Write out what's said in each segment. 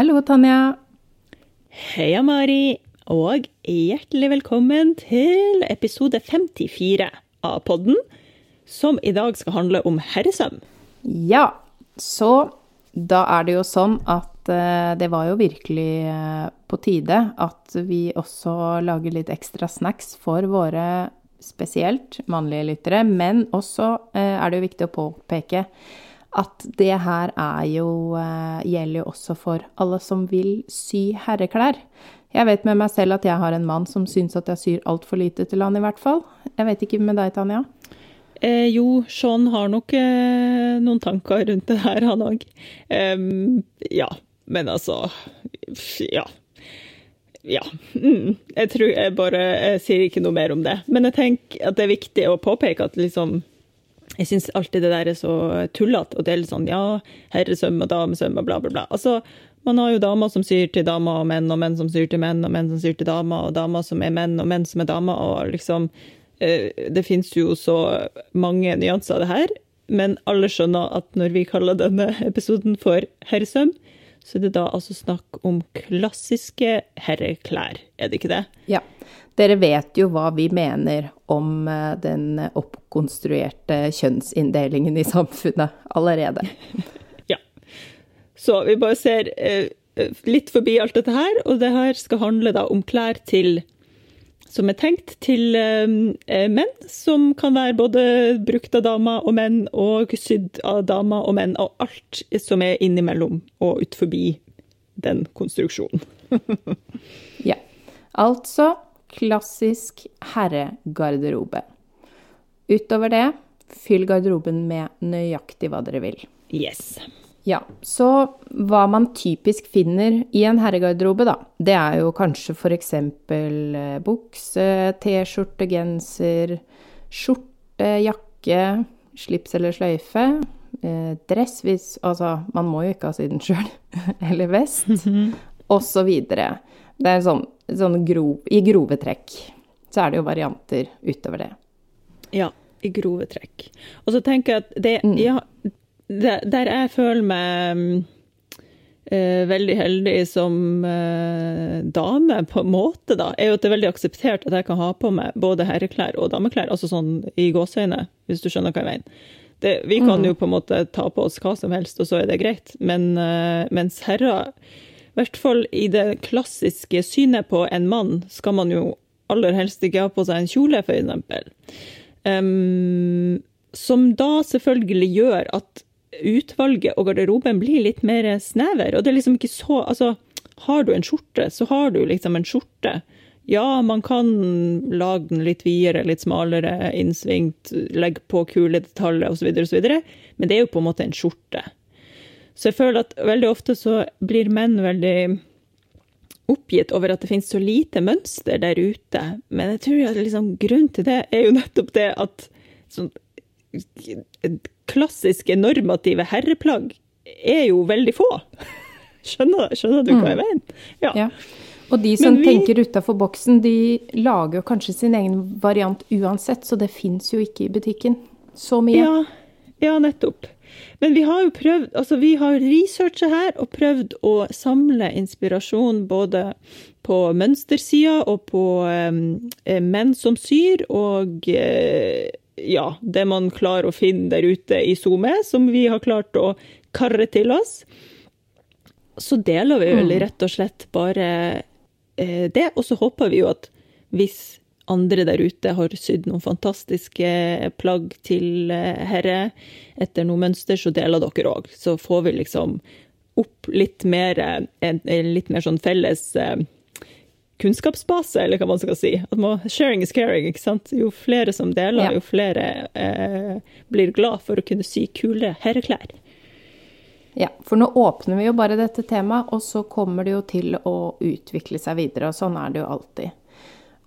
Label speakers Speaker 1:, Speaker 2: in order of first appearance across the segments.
Speaker 1: Hallo, Tanja.
Speaker 2: Heia, Mari, og hjertelig velkommen til episode 54 av podden, som i dag skal handle om herresøm.
Speaker 1: Ja, så da er det jo sånn at eh, det var jo virkelig eh, på tide at vi også lager litt ekstra snacks for våre spesielt mannlige lyttere, men også eh, er det jo viktig å påpeke at det her er jo Gjelder jo også for alle som vil sy herreklær. Jeg vet med meg selv at jeg har en mann som syns at jeg syr altfor lite til han, i hvert fall. Jeg vet ikke med deg, Tanja?
Speaker 2: Eh, jo, Sean har nok eh, noen tanker rundt det her, han òg. Um, ja, men altså Ja. Ja. Mm, jeg tror jeg bare jeg sier ikke noe mer om det. Men jeg tenker at det er viktig å påpeke at liksom Jeg syns alltid det der er så tullete. Og det er litt sånn ja, herresøm og damesøm og bla, bla, bla. Altså, man har jo damer som syr til damer og menn, og menn som syr til menn, og menn som syr til damer, og damer som er menn, og menn som er damer, og liksom Eh, det fins jo så mange nyanser av det her, men alle skjønner at når vi kaller denne episoden for herresøm, så er det da altså snakk om klassiske herreklær, er det ikke det?
Speaker 1: Ja. Dere vet jo hva vi mener om eh, den oppkonstruerte kjønnsinndelingen i samfunnet allerede.
Speaker 2: ja. Så vi bare ser eh, litt forbi alt dette her, og det her skal handle da om klær til som er tenkt til eh, eh, menn, som kan være både brukt av damer og menn, og sydd av damer og menn, og alt som er innimellom og ut forbi den konstruksjonen.
Speaker 1: ja. Altså klassisk herregarderobe. Utover det, fyll garderoben med nøyaktig hva dere vil.
Speaker 2: Yes.
Speaker 1: Ja, så hva man typisk finner i en herregarderobe, da, det er jo kanskje f.eks. Eh, bukse, T-skjorte, genser, skjorte, jakke, slips eller sløyfe. Eh, dress hvis Altså, man må jo ikke ha syden den sjøl. eller vest. -hmm. Og så videre. Det er sånn, sånn grov, I grove trekk så er det jo varianter utover det.
Speaker 2: Ja, i grove trekk. Og så tenker jeg at det, mm. ja, der jeg føler meg uh, veldig heldig som uh, dame, på en måte, da, er jo at det er veldig akseptert at jeg kan ha på meg både herreklær og dameklær, altså sånn i gåseøyne, hvis du skjønner hva jeg mener. Det, vi kan mm. jo på en måte ta på oss hva som helst, og så er det greit. Men uh, mens herrer, i hvert fall i det klassiske synet på en mann, skal man jo aller helst ikke ha på seg en kjole, eksempel. Um, som da selvfølgelig gjør at utvalget og garderoben blir litt mer snever. Og det er liksom ikke så Altså, har du en skjorte, så har du liksom en skjorte. Ja, man kan lage den litt videre, litt smalere, innsvingt, legge på kule detaljer osv., osv., men det er jo på en måte en skjorte. Så jeg føler at veldig ofte så blir menn veldig oppgitt over at det finnes så lite mønster der ute. Men jeg tror at liksom, grunnen til det er jo nettopp det at sånn, klassiske normative herreplagg er jo veldig få. Skjønner, skjønner du hva jeg mm. mener?
Speaker 1: Ja. ja. Og de som vi... tenker utafor boksen, de lager jo kanskje sin egen variant uansett, så det fins jo ikke i butikken så mye.
Speaker 2: Ja, ja, nettopp. Men vi har jo prøvd, altså vi har researcha her og prøvd å samle inspirasjon både på mønstersida og på eh, menn som syr, og eh, ja, det man klarer å finne der ute i SoMe, som vi har klart å karre til oss. Så deler vi vel mm. rett og slett bare eh, det, og så håper vi jo at hvis andre der ute har sydd noen fantastiske plagg til eh, herre etter noe mønster, så deler dere òg. Så får vi liksom opp litt mer, en, litt mer sånn felles eh, kunnskapsbase, eller hva man skal si. Man, sharing is caring. ikke sant? Jo flere som deler, ja. jo flere eh, blir glad for å kunne sy kule herreklær.
Speaker 1: Ja, for nå åpner vi jo bare dette temaet, og så kommer det jo til å utvikle seg videre. Og sånn er det jo alltid.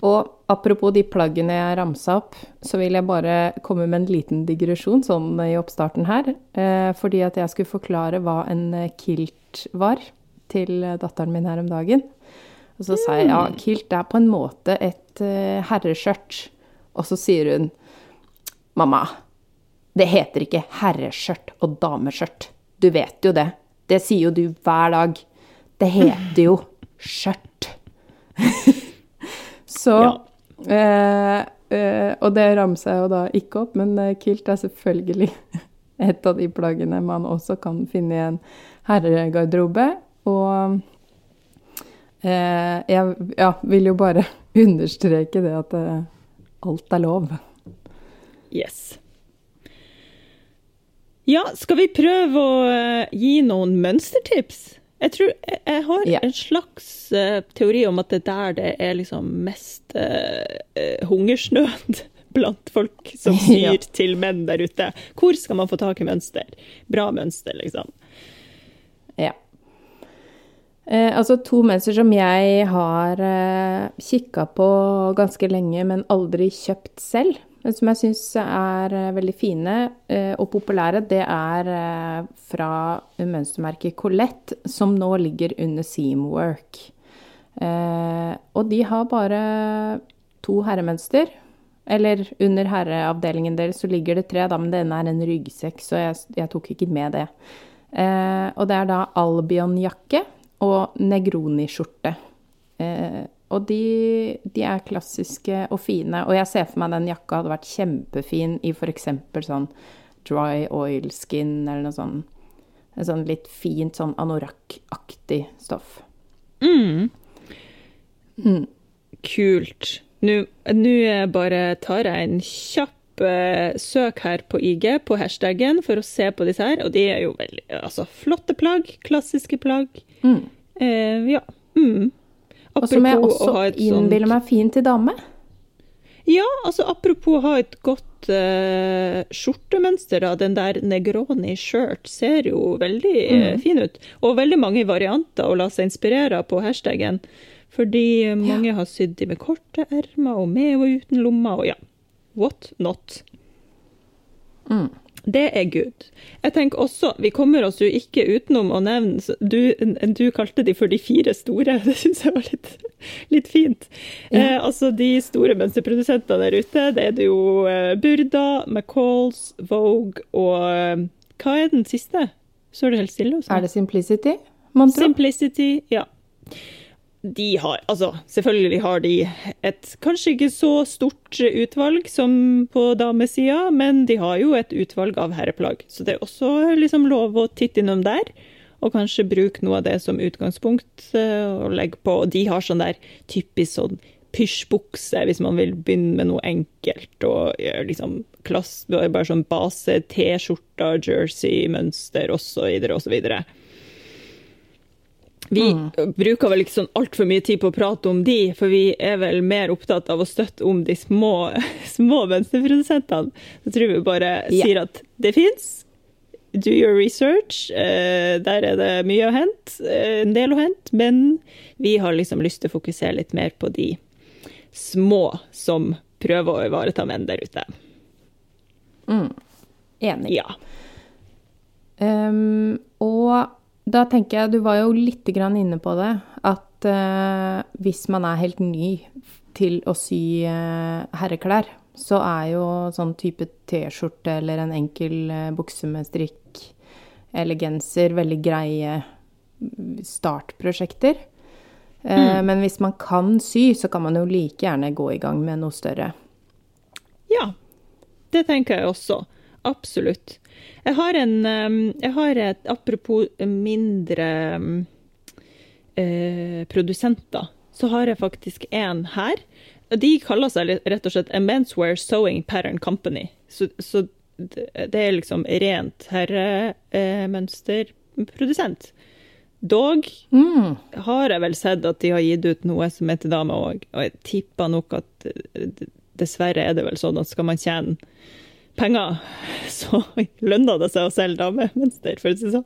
Speaker 1: Og apropos de plaggene jeg ramsa opp, så vil jeg bare komme med en liten digresjon sånn i oppstarten her. Eh, fordi at jeg skulle forklare hva en kilt var til datteren min her om dagen. Og så sa jeg ja, mm. kilt er på en måte et herreskjørt. Og så sier hun mamma, det heter ikke herreskjørt og dameskjørt. Du vet jo det. Det sier jo du hver dag. Det heter jo skjørt. Så
Speaker 2: Ja.
Speaker 1: eh, eh, Og det ramser jeg jo da ikke opp, men eh, kilt er selvfølgelig et av de plaggene man også kan finne i en herregarderobe. Og eh, jeg ja, vil jo bare understreke det at eh, alt er lov.
Speaker 2: Yes. Ja, skal vi prøve å eh, gi noen mønstertips? Jeg tror jeg, jeg har
Speaker 1: yeah.
Speaker 2: en slags uh, teori om at det er der det er liksom mest eh, hungersnød blant folk som syr
Speaker 1: Ja.
Speaker 2: til menn der ute. Hvor skal man få tak i mønster? Bra mønster, liksom.
Speaker 1: Ja. Eh, altså to mønster som jeg har eh, kikka på ganske lenge, men aldri kjøpt selv, men som jeg syns er eh, veldig fine eh, og populære, det er eh, fra mønstermerket Colette, som nå ligger under Seamwork. Og de har bare to herremønster. Eller under herreavdelingen deres så ligger det tre, da, men denne er en ryggsekk, så jeg, jeg tok ikke med det. Eh, og det er da Albion-jakke og Negroni-skjorte. Eh, og de, de er klassiske og fine. Og jeg ser for meg den jakka hadde vært kjempefin i f.eks. sånn dry oil skin eller noe sånn. En sånn litt fint sånn anorakk-aktig stoff.
Speaker 2: Kult. Nå nå bare tar jeg en kjapp eh, søk her på IG, på hashtaggen, for å se på disse her. Og de er jo veldig altså, flotte plagg. Klassiske plagg. Eh, ja. Mm.
Speaker 1: Og som jeg også innbiller
Speaker 2: sånt
Speaker 1: meg fint til dame.
Speaker 2: Ja, altså apropos å ha et godt uh, skjortemønster, da. Den der Negroni shirt ser jo veldig eh, fin ut. Og veldig mange varianter å la seg inspirere på hashtaggen. Fordi eh, mange har sydd de med korte ermer og med og uten lommer og ja. What not? Det er good. Jeg tenker også, Vi kommer oss jo ikke utenom å nevne Du, du kalte de for de fire store. Det syns jeg var litt, litt fint. Eh, altså De store mønsterprodusentene der ute, det er det jo eh, Burda, McCalls, Vogue og eh, Hva er den siste? Står det helt stille? Også.
Speaker 1: Er det Simplicity? Mon tro?
Speaker 2: Simplicity, ja. De har, altså selvfølgelig har de et kanskje ikke så stort utvalg som på damesida, men de har jo et utvalg av herreplagg. Så det er også liksom lov å titte innom der, og kanskje bruke noe av det som utgangspunkt eh, og legge på. Og de har sånn der typisk sånn pysjbukse, hvis man vil begynne med noe enkelt. Og liksom klass, bare sånn base T-skjorter, jersey-mønster osv. osv. Vi bruker vel ikke sånn altfor mye tid på å prate om de, for vi er vel mer opptatt av å støtte om de små, små venstreprodusentene. Så tror vi bare
Speaker 1: yeah.
Speaker 2: sier at det fins. Do your research. Eh, der er det mye å hente, eh, en del å hente, men vi har liksom lyst til å fokusere litt mer på de små som prøver å ivareta menn der ute.
Speaker 1: Enig.
Speaker 2: Ja.
Speaker 1: Um, og da tenker jeg, du var jo litt grann inne på det, at eh, hvis man er helt ny til å sy eh, herreklær, så er jo sånn type T-skjorte eller en enkel eh, bukse med strikk eller genser veldig greie mm, startprosjekter. Eh, Men hvis man kan sy, så kan man jo like gjerne gå i gang med noe større.
Speaker 2: Ja, det tenker jeg også. Absolutt. Jeg har en jeg har et, Apropos mindre eh, produsenter, så har jeg faktisk en her. De kaller seg rett og slett a Menswear Sewing Pattern Company. Så, så det er liksom rent herremønsterprodusent. Dog har jeg vel sett at de har gitt ut noe som heter dame òg, og jeg tipper nok at eh, dessverre er det vel sånn at skal man tjene penger, så lønner det seg å selge damemønster, for å si det sånn.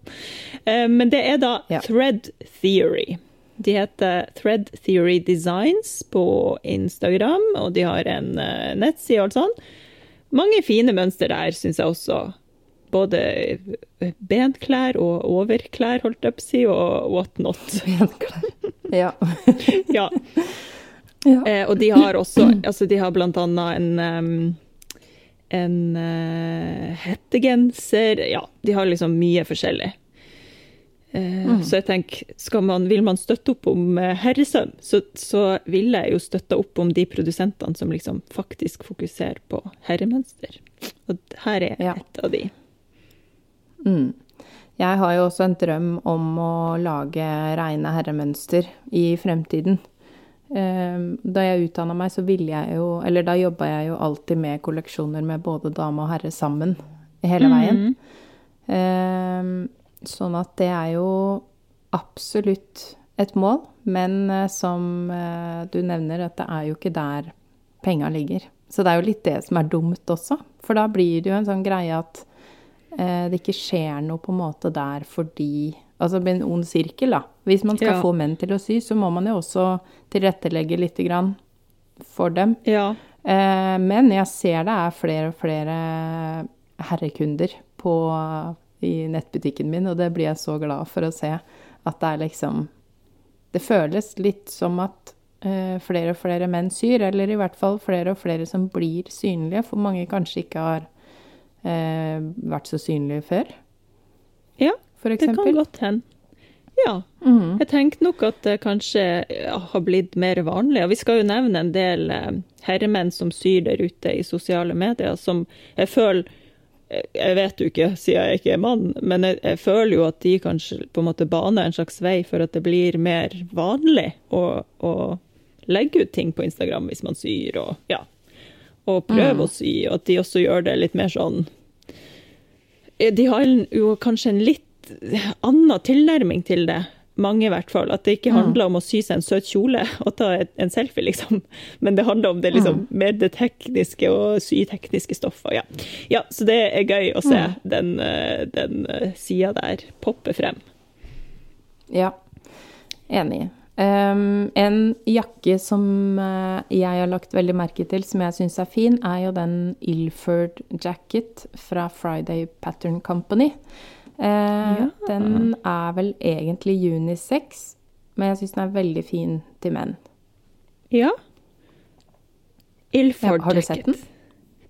Speaker 2: Eh, Men det er da
Speaker 1: Ja.
Speaker 2: Thread Theory. De heter Thread Theory Designs på Instagram, og de har en eh, nettside og alt sånn. Mange fine mønster der, syns jeg også. Både benklær og overklær, holdt jeg på å si, og whatnot.
Speaker 1: Ja.
Speaker 2: Ja.
Speaker 1: ja.
Speaker 2: Eh, og de har også altså De har blant annet en em, en uh, hettegenser Ja, de har liksom mye forskjellig. Uh, mm. Så jeg tenker, man, vil man støtte opp om uh, herresøm, så, så vil jeg jo støtte opp om de produsentene som liksom faktisk fokuserer på herremønster. Og her er ja. et av de.
Speaker 1: Mm. Jeg har jo også en drøm om å lage reine herremønster i fremtiden. Ehm, da jeg utdanna meg, så ville jeg jo Eller da jobba jeg jo alltid med kolleksjoner med både dame og herre sammen hele veien. Mm. Sånn at det er jo absolutt et mål, men eh, som eh, du nevner, at det er jo ikke der penga ligger. Så det er jo litt det som er dumt også. For da blir det jo en sånn greie at eh, det ikke skjer noe på en måte der fordi Altså en ond sirkel, da. Hvis man skal ja. få menn til å sy, så må man jo også tilrettelegge lite grann for dem.
Speaker 2: Ja.
Speaker 1: Eh, men jeg ser det er flere og flere herrekunder på, i nettbutikken min, og det blir jeg så glad for å se. At det er liksom Det føles litt som at eh, flere og flere menn syr, eller i hvert fall flere og flere som blir synlige, for mange kanskje ikke har eh, vært så synlige før.
Speaker 2: Ja, det kan godt hende. Ja. Mm. Jeg tenkte nok at det kanskje har blitt mer vanlig. Og vi skal jo nevne en del eh, herremenn som syr der ute i sosiale medier, som jeg føler jeg vet jo ikke, siden jeg ikke er mann, men jeg, jeg, føler jo at de kanskje på en måte baner en slags vei for at det blir mer vanlig å, å legge ut ting på Instagram hvis man syr, og ja, og prøve mm. å sy, og at de også gjør det litt mer sånn De har jo kanskje en litt annen tilnærming til det mange i hvert fall. At det ikke handler om å sy seg en søt kjole og ta en selfie, liksom. Men det handler om det liksom, mer det tekniske og sytekniske stoffer. Ja. ja. så det er gøy å se den, eh, den eh, sida der poppe frem.
Speaker 1: Ja, enig. Um, en jakke som uh, jeg har lagt veldig merke til, som jeg syns er fin, er jo den Ilford jacket fra Friday Pattern Company. Eh, ja. Den er vel egentlig unisex, men jeg syns den er veldig fin til menn.
Speaker 2: Ja. Ilford
Speaker 1: ja, Har du sett den?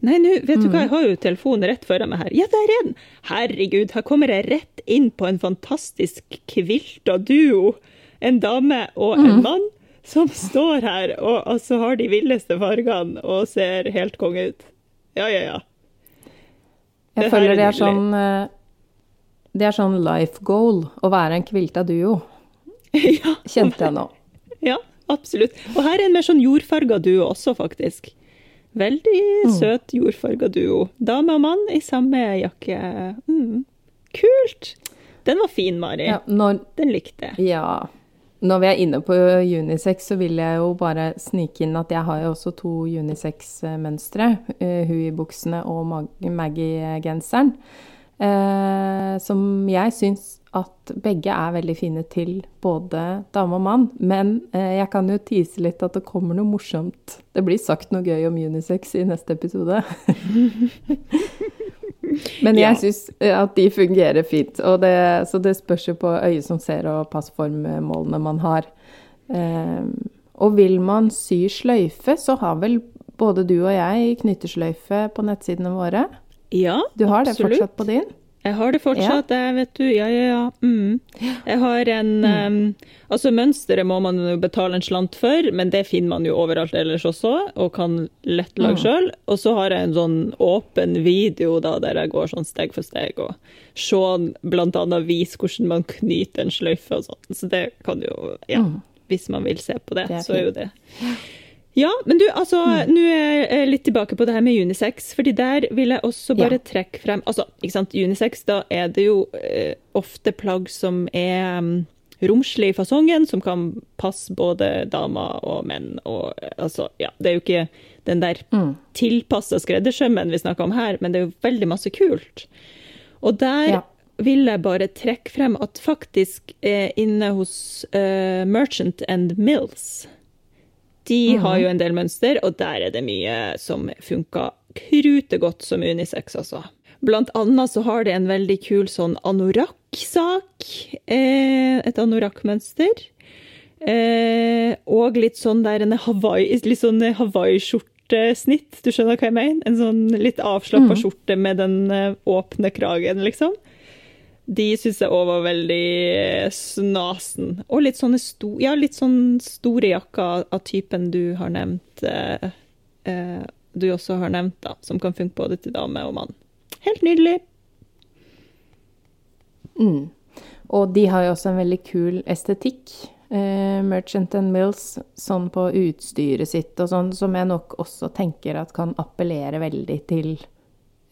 Speaker 2: Nei, nu, vet du hva, jeg mm. har jo telefonen rett foran meg her. Ja, der er den! Herregud, her kommer jeg rett inn på en fantastisk kvilta duo. En dame og en mm. mann som står her og altså har de villeste fargene og ser helt konge ut. Ja, ja, ja.
Speaker 1: Jeg føler det er sånn uh, det er sånn life goal å være en kvilta duo. Ja. Kjente jeg nå.
Speaker 2: Ja, absolutt. Og her er en mer sånn jordfarga duo også, faktisk. Veldig mm. søt jordfarga duo. Dame og mann i samme jakke. Mm. Kult! Den var fin, Mari. Ja, når, Den likte
Speaker 1: jeg. Ja. Når vi er inne på unisex, så vil jeg jo bare snike inn at jeg har jo også to unisex-mønstre. Uh, Hui-buksene og Maggie-genseren. Eh, som jeg syns at begge er veldig fine til både dame og mann. Men eh, jeg kan jo tise litt at det kommer noe morsomt. Det blir sagt noe gøy om unisex i neste episode. Men jeg ja. syns eh, at de fungerer fint. Det, så det spørs jo på øyet som ser og passformmålene man har. Eh, og vil man sy sløyfe, så har vel både du og jeg knyttersløyfe på nettsidene våre.
Speaker 2: Ja, absolutt.
Speaker 1: Du har absolutt. det fortsatt på din?
Speaker 2: Jeg har det fortsatt, ja. vet du. Ja, ja, ja. Mm. Jeg har en mm. um, Altså, mønsteret må man jo betale en slant for, men det finner man jo overalt ellers også, og kan lett lage mm. sjøl. Og så har jeg en sånn åpen video da, der jeg går sånn steg for steg, og Sean annet viser hvordan man knyter en sløyfe og sånn. Så det kan jo Ja, mm. hvis man vil se på det, det så er jo det. Ja, men du, altså, mm. nå er jeg litt tilbake på det her med unisex. fordi der vil jeg også bare ja. trekke frem altså, ikke sant, Unisex, da er det jo eh, ofte plagg som er um, romslig i fasongen, som kan passe både damer og menn. Og, altså, ja, det er jo ikke den der mm. tilpassa skreddersømmen vi snakker om her, men det er jo veldig masse kult. Og der ja. vil jeg bare trekke frem at faktisk eh, inne hos eh, Merchant and Mills de mm. har jo en del mønster, og der er det mye som funka krutegodt som unisex, altså. Blant annet så har det en veldig kul sånn anorakk-sak. Eh, et anorakkmønster. Eh, og litt sånn der en Hawaii, litt sånn Hawaii-skjortesnitt, du skjønner hva jeg mener? En sånn litt avslappa mm. skjorte med den eh, åpne kragen, liksom. De syns jeg òg var veldig eh, snasen. Og litt sånne sto ja, litt sånn store jakker av typen du har nevnt. Eh, eh, du også har nevnt, da, som kan funke både til dame og mann. Helt nydelig.
Speaker 1: Mm. Og de har jo også en veldig kul estetikk. Eh, Merchant and Mills, sånn på utstyret sitt og sånn, som jeg nok også tenker at kan appellere veldig til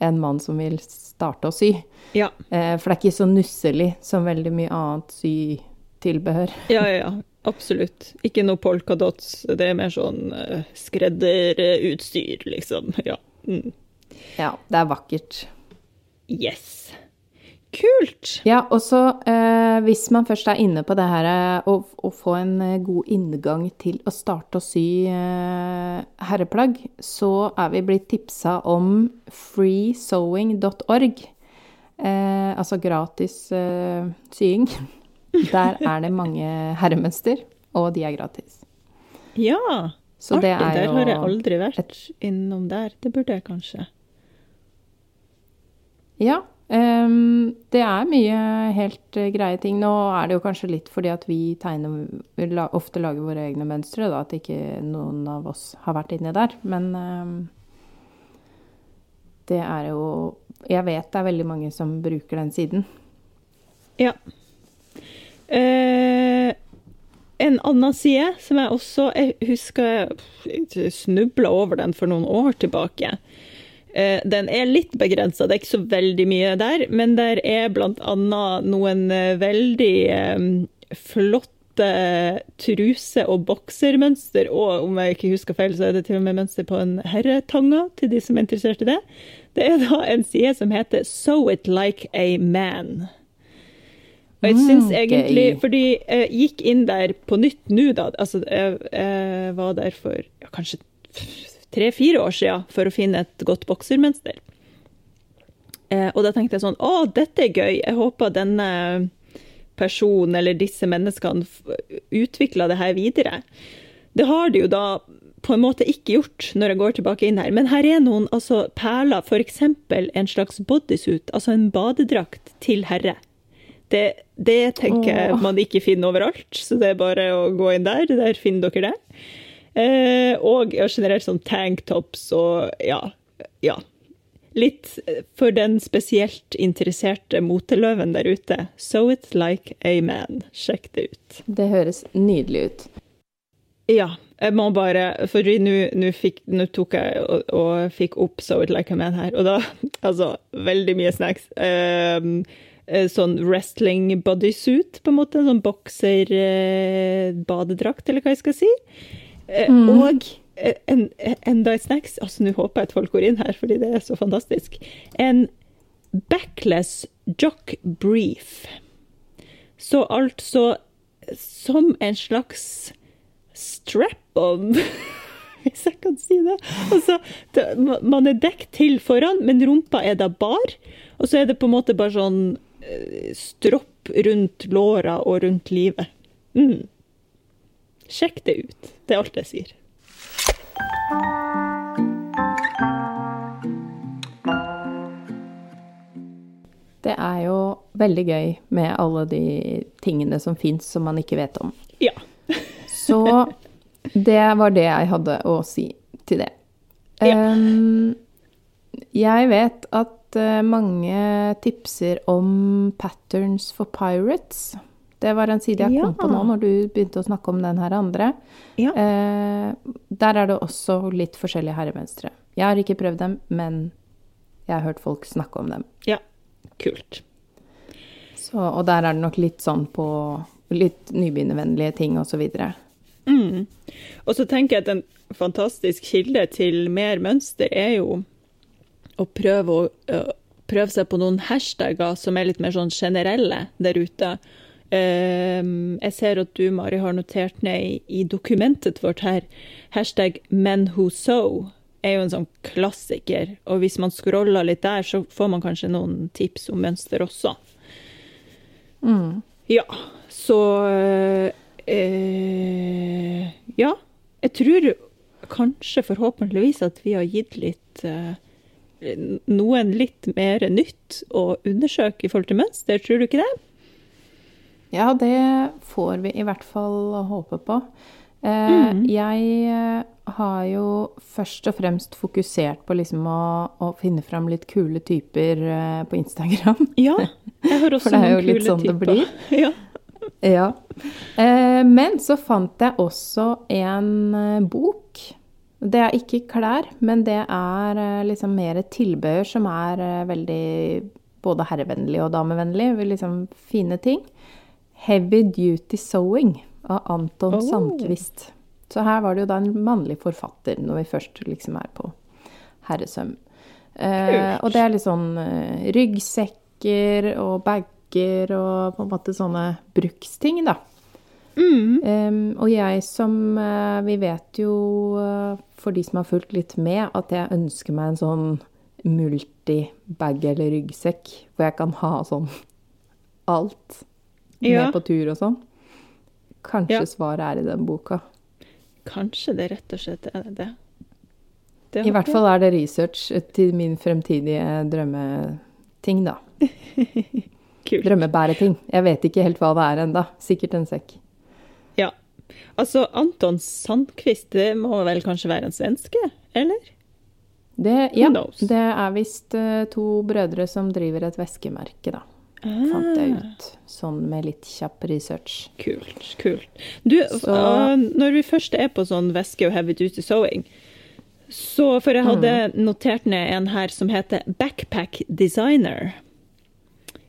Speaker 1: en mann som vil starte å sy.
Speaker 2: Ja.
Speaker 1: Eh, for det er ikke så nusselig som veldig mye annet sytilbehør.
Speaker 2: Ja, ja, ja. Absolutt. Ikke noe polkadots. Det er mer sånn uh, skredderutstyr, liksom. Ja. Mm.
Speaker 1: Ja, det er vakkert.
Speaker 2: Yes. Kult!
Speaker 1: Ja, og så eh, hvis man først er inne på det her å, å få en eh, god inngang til å starte å sy eh, herreplagg, så er vi blitt tipsa om freesewing.org. Eh, altså gratis eh, sying. Der er det mange herremønster, og de er gratis.
Speaker 2: Ja,
Speaker 1: Så
Speaker 2: artig.
Speaker 1: er
Speaker 2: Der har jeg aldri vært innom der. Det burde jeg kanskje.
Speaker 1: Ja. Ehm, det er mye helt eh, greie ting. Nå er det jo kanskje litt fordi at vi tegner vi ofte lager våre egne mønstre, da, at ikke noen av oss har vært inni der. Men ehm, det er jo Jeg vet det er veldig mange som bruker den siden.
Speaker 2: Ja. Eh, en annen side som jeg også Jeg husker jeg snubla over den for noen år tilbake. Eh, den er litt begrensa, det er ikke så veldig mye der, men der er annet noen eh, veldig eh, flotte truse- og boksermønster, og om jeg ikke husker feil, så er det til og med mønster på en herretanga, til de som er interessert i det. Det er da en side som heter Sew it like a man. Og jeg syns
Speaker 1: Mm,
Speaker 2: egentlig
Speaker 1: okay.
Speaker 2: Fordi jeg gikk inn der på nytt nå, da. Altså, jeg, jeg var der for ja, kanskje tre-fire år siden for å finne et godt boksermønster. Eh, og da tenkte jeg sånn Å, dette er gøy. Jeg håper denne personen eller disse menneskene utvikler det her videre. Det har de jo da på en måte ikke gjort når jeg går tilbake inn her. Men her er noen altså, perler, f.eks. en slags bodysuit, altså en badedrakt til herre. Det, det tenker jeg man ikke finner overalt, så det er bare å gå inn der. Der finner dere det. Eh, og generelt sånn tanktops og ja, ja. Litt for den spesielt interesserte moteløven der ute. So it like a man. Sjekk det ut.
Speaker 1: Det høres nydelig ut.
Speaker 2: Ja, jeg må bare For nå tok jeg og, og fikk opp So it like a man her, og da Altså, veldig mye snacks. Um, sånn wrestling bodysuit, på en måte. Sånn bokser eh, badedrakt, eller hva jeg skal si. Eh, Og eh, en, enda et snacks. Altså, nå håper jeg at folk går inn her, fordi det er så fantastisk. En backless jock brief. Så altså som en slags strap-on, hvis jeg kan si det. Altså, det, man er dekket til foran, men rumpa er da bar. Og så er det på en måte bare sånn eh, stropp rundt låra og rundt livet. Mm. Sjekk det ut. Det er alt jeg sier.
Speaker 1: Det er jo veldig gøy med alle de tingene som fins som man ikke vet om.
Speaker 2: Ja.
Speaker 1: Så det var det jeg hadde å si til det.
Speaker 2: Ja.
Speaker 1: Jeg vet at eh, mange tipser om Patterns for Pirates. Det var en side jeg kom på nå når du begynte å snakke om den her andre.
Speaker 2: Ja.
Speaker 1: Eh, der er det også litt forskjellige herremønstre. Jeg har ikke prøvd dem, men jeg har hørt folk snakke om dem.
Speaker 2: ja. Kult.
Speaker 1: Så, og der er det nok litt sånn på litt nybegynnervennlige ting videre.
Speaker 2: Mm. Og så tenker jeg at en fantastisk kilde til mer mønster er jo å prøve, å, prøve seg på noen hashtagger som er litt mer sånn generelle der ute. Ehm, jeg ser at du, Mari, har notert ned i, dokumentet vårt her hashtag men who so' er jo en sånn klassiker. Og hvis man scroller litt der, så får man kanskje noen tips om mønster også. Ja, så eh, Ja, jeg tror kanskje forhåpentligvis at vi har gitt litt eh, noen litt mer nytt å undersøke i forhold til mønster, tror du ikke det?
Speaker 1: Ja, det får vi i hvert fall håpe på. Eh, mm. Jeg eh, har jo først og fremst fokusert på liksom å, å finne fram litt kule typer eh, på Instagram.
Speaker 2: Ja, jeg har også noen kule typer. For det er jo litt sånn typer. det blir.
Speaker 1: Ja. ja. Men så fant jeg også en bok. Det er ikke klær, men det er liksom mer tilbehør som er veldig både herrevennlig og damevennlig. Liksom fine ting. Heavy Duty Sewing av Anton oh. Sandquist. Så her var det jo da en mannlig forfatter, når vi først liksom er på herresøm. Eh, og det er litt sånn eh, ryggsekker og bager og på en måte sånne bruksting, da. Mm. Um, og jeg som uh, Vi vet jo, uh, for de som har fulgt litt med, at jeg ønsker meg en sånn multibag eller ryggsekk, hvor jeg kan ha sånn alt med på tur og sånn. Kanskje ja. svaret er i den boka.
Speaker 2: Kanskje det rett og slett er det.
Speaker 1: det I hvert fall er det research til min fremtidige drømmeting, da. Kult. Drømmebæreting. Jeg vet ikke helt hva det er ennå. Sikkert en sekk.
Speaker 2: Ja. Altså, Anton Sandquist, det må vel kanskje være en svenske, eller?
Speaker 1: Det, ja. Det er visst uh, to brødre som driver et veskemerke, da. Ah. Fant jeg ut. Sånn med litt kjapp research.
Speaker 2: Kult. kult. Du, så, uh, når vi først er på sånn væske og heavy duty sewing så For jeg hadde mm. notert ned en her som heter Backpack Designer.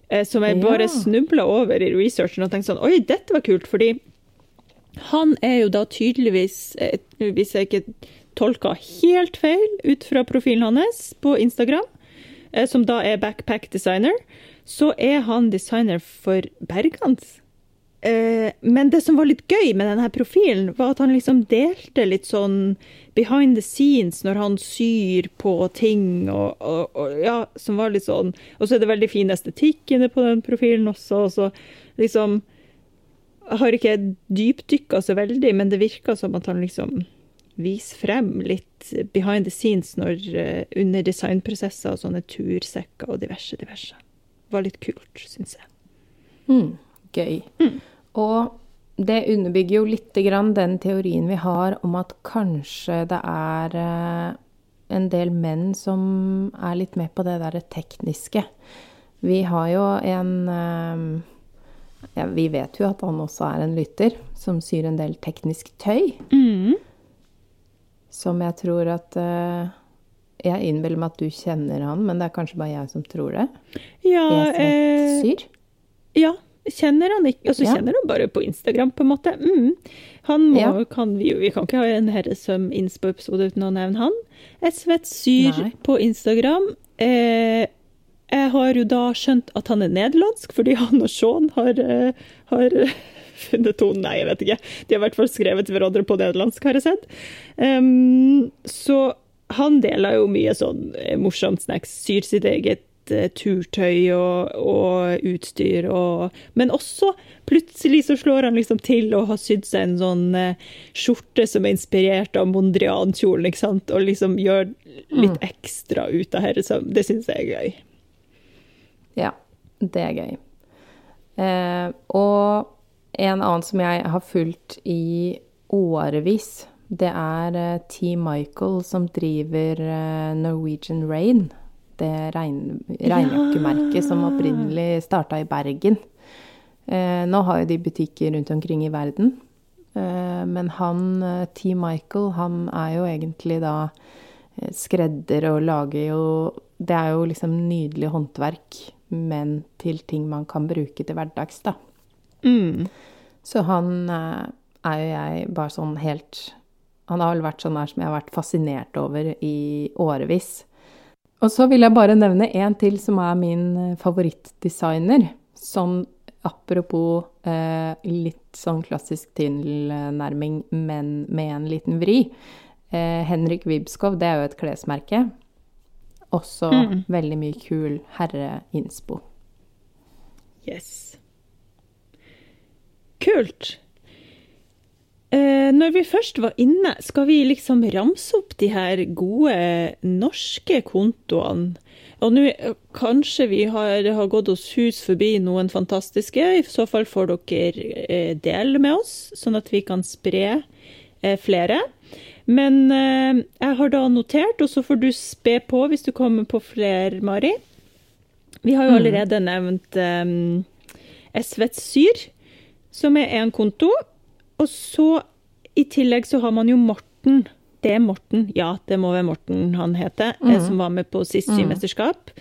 Speaker 2: Eh, som jeg bare ja. snubla over i researchen og tenkte sånn Oi, dette var kult, fordi han er jo da tydeligvis, eh, hvis jeg ikke tolka helt feil ut fra profilen hans på Instagram, eh, som da er backpack designer, så er han designer for Bergans. Eh, men det som var litt gøy med denne profilen, var at han liksom delte litt sånn behind the scenes når han syr på ting, og, og, og ja, som var litt sånn Og så er det veldig fin estetikk inne på den profilen også, og så liksom Jeg har ikke dypdykka så veldig, men det virka som at han liksom viser frem litt behind the scenes når, uh, under designprosesser og sånne tursekker og diverse, diverse var litt kult, syns jeg.
Speaker 1: Mm, gøy. Mm. Og det underbygger jo litt den teorien vi har om at kanskje det er eh, en del menn som er litt med på det derre tekniske. Vi har jo en eh, ja, Vi vet jo at han også er en lytter som syr en del teknisk tøy. Mm. Som jeg tror at uh, jeg innbiller meg at du kjenner han, men det er kanskje bare jeg som tror det?
Speaker 2: Ja, eh, syr? Ja, kjenner han ikke Altså, ja. kjenner han bare på Instagram, på en måte. Mm. Han må, ja. kan vi, vi kan ikke ha en Herresøm Inspo-episode uten å nevne han. Esvet Syr Nei. på Instagram. Eh, jeg har jo da skjønt at han er nederlandsk, fordi han og Sean har, eh, har funnet tonen Nei, jeg vet ikke. De har i hvert fall skrevet hverandre på nederlandsk, har jeg sett. Um, så han deler jo mye sånn eh, morsomt snacks. Syr sitt eget uh, turtøy og, og utstyr og Men også plutselig så slår han liksom til og har sydd seg en sånn uh, skjorte som er inspirert av Mondrian-kjolen, ikke sant, og liksom gjør litt mm. ekstra ut av dette. Det syns jeg er gøy.
Speaker 1: Ja, det er gøy. Eh, og en annen som jeg har fulgt i årevis det er uh, T. Michael som driver uh, Norwegian Rain. Det regn, regnjakkemerket ja. som opprinnelig starta i Bergen. Uh, nå har jo de butikker rundt omkring i verden. men han, T. Michael, han er jo egentlig da skredder og lager jo Det er jo liksom nydelig håndverk, men til ting man kan bruke til hverdags, da. Mm. Så han er jo jeg bare sånn helt han har vel vært sånn der som jeg har vært fascinert over i årevis. Og så vil jeg bare nevne en til som er min eh, favorittdesigner. Sånn apropos eh, litt sånn klassisk tilnærming, men med en liten vri. Eh, Henrik Wibskov, det er jo et klesmerke. Også mm. veldig mye kul herreinspo.
Speaker 2: Yes. Kult. Eh, når vi først var inne, skal vi liksom ramse opp de her gode norske kontoene. Og nå kanskje vi har, har, gått oss hus forbi noen fantastiske. I så fall får dere eh, dele med oss, sånn at vi kan spre eh, flere. Men eh, jeg har da notert, og så får du spe på hvis du kommer på flere, Mari. Vi har jo mm. allerede nevnt um, Svets Syr, som er en konto. Og så i tillegg så har man jo Morten. Det er Morten, ja, det må være Morten han heter, eh, mm. som var med på sist mm. symesterskap.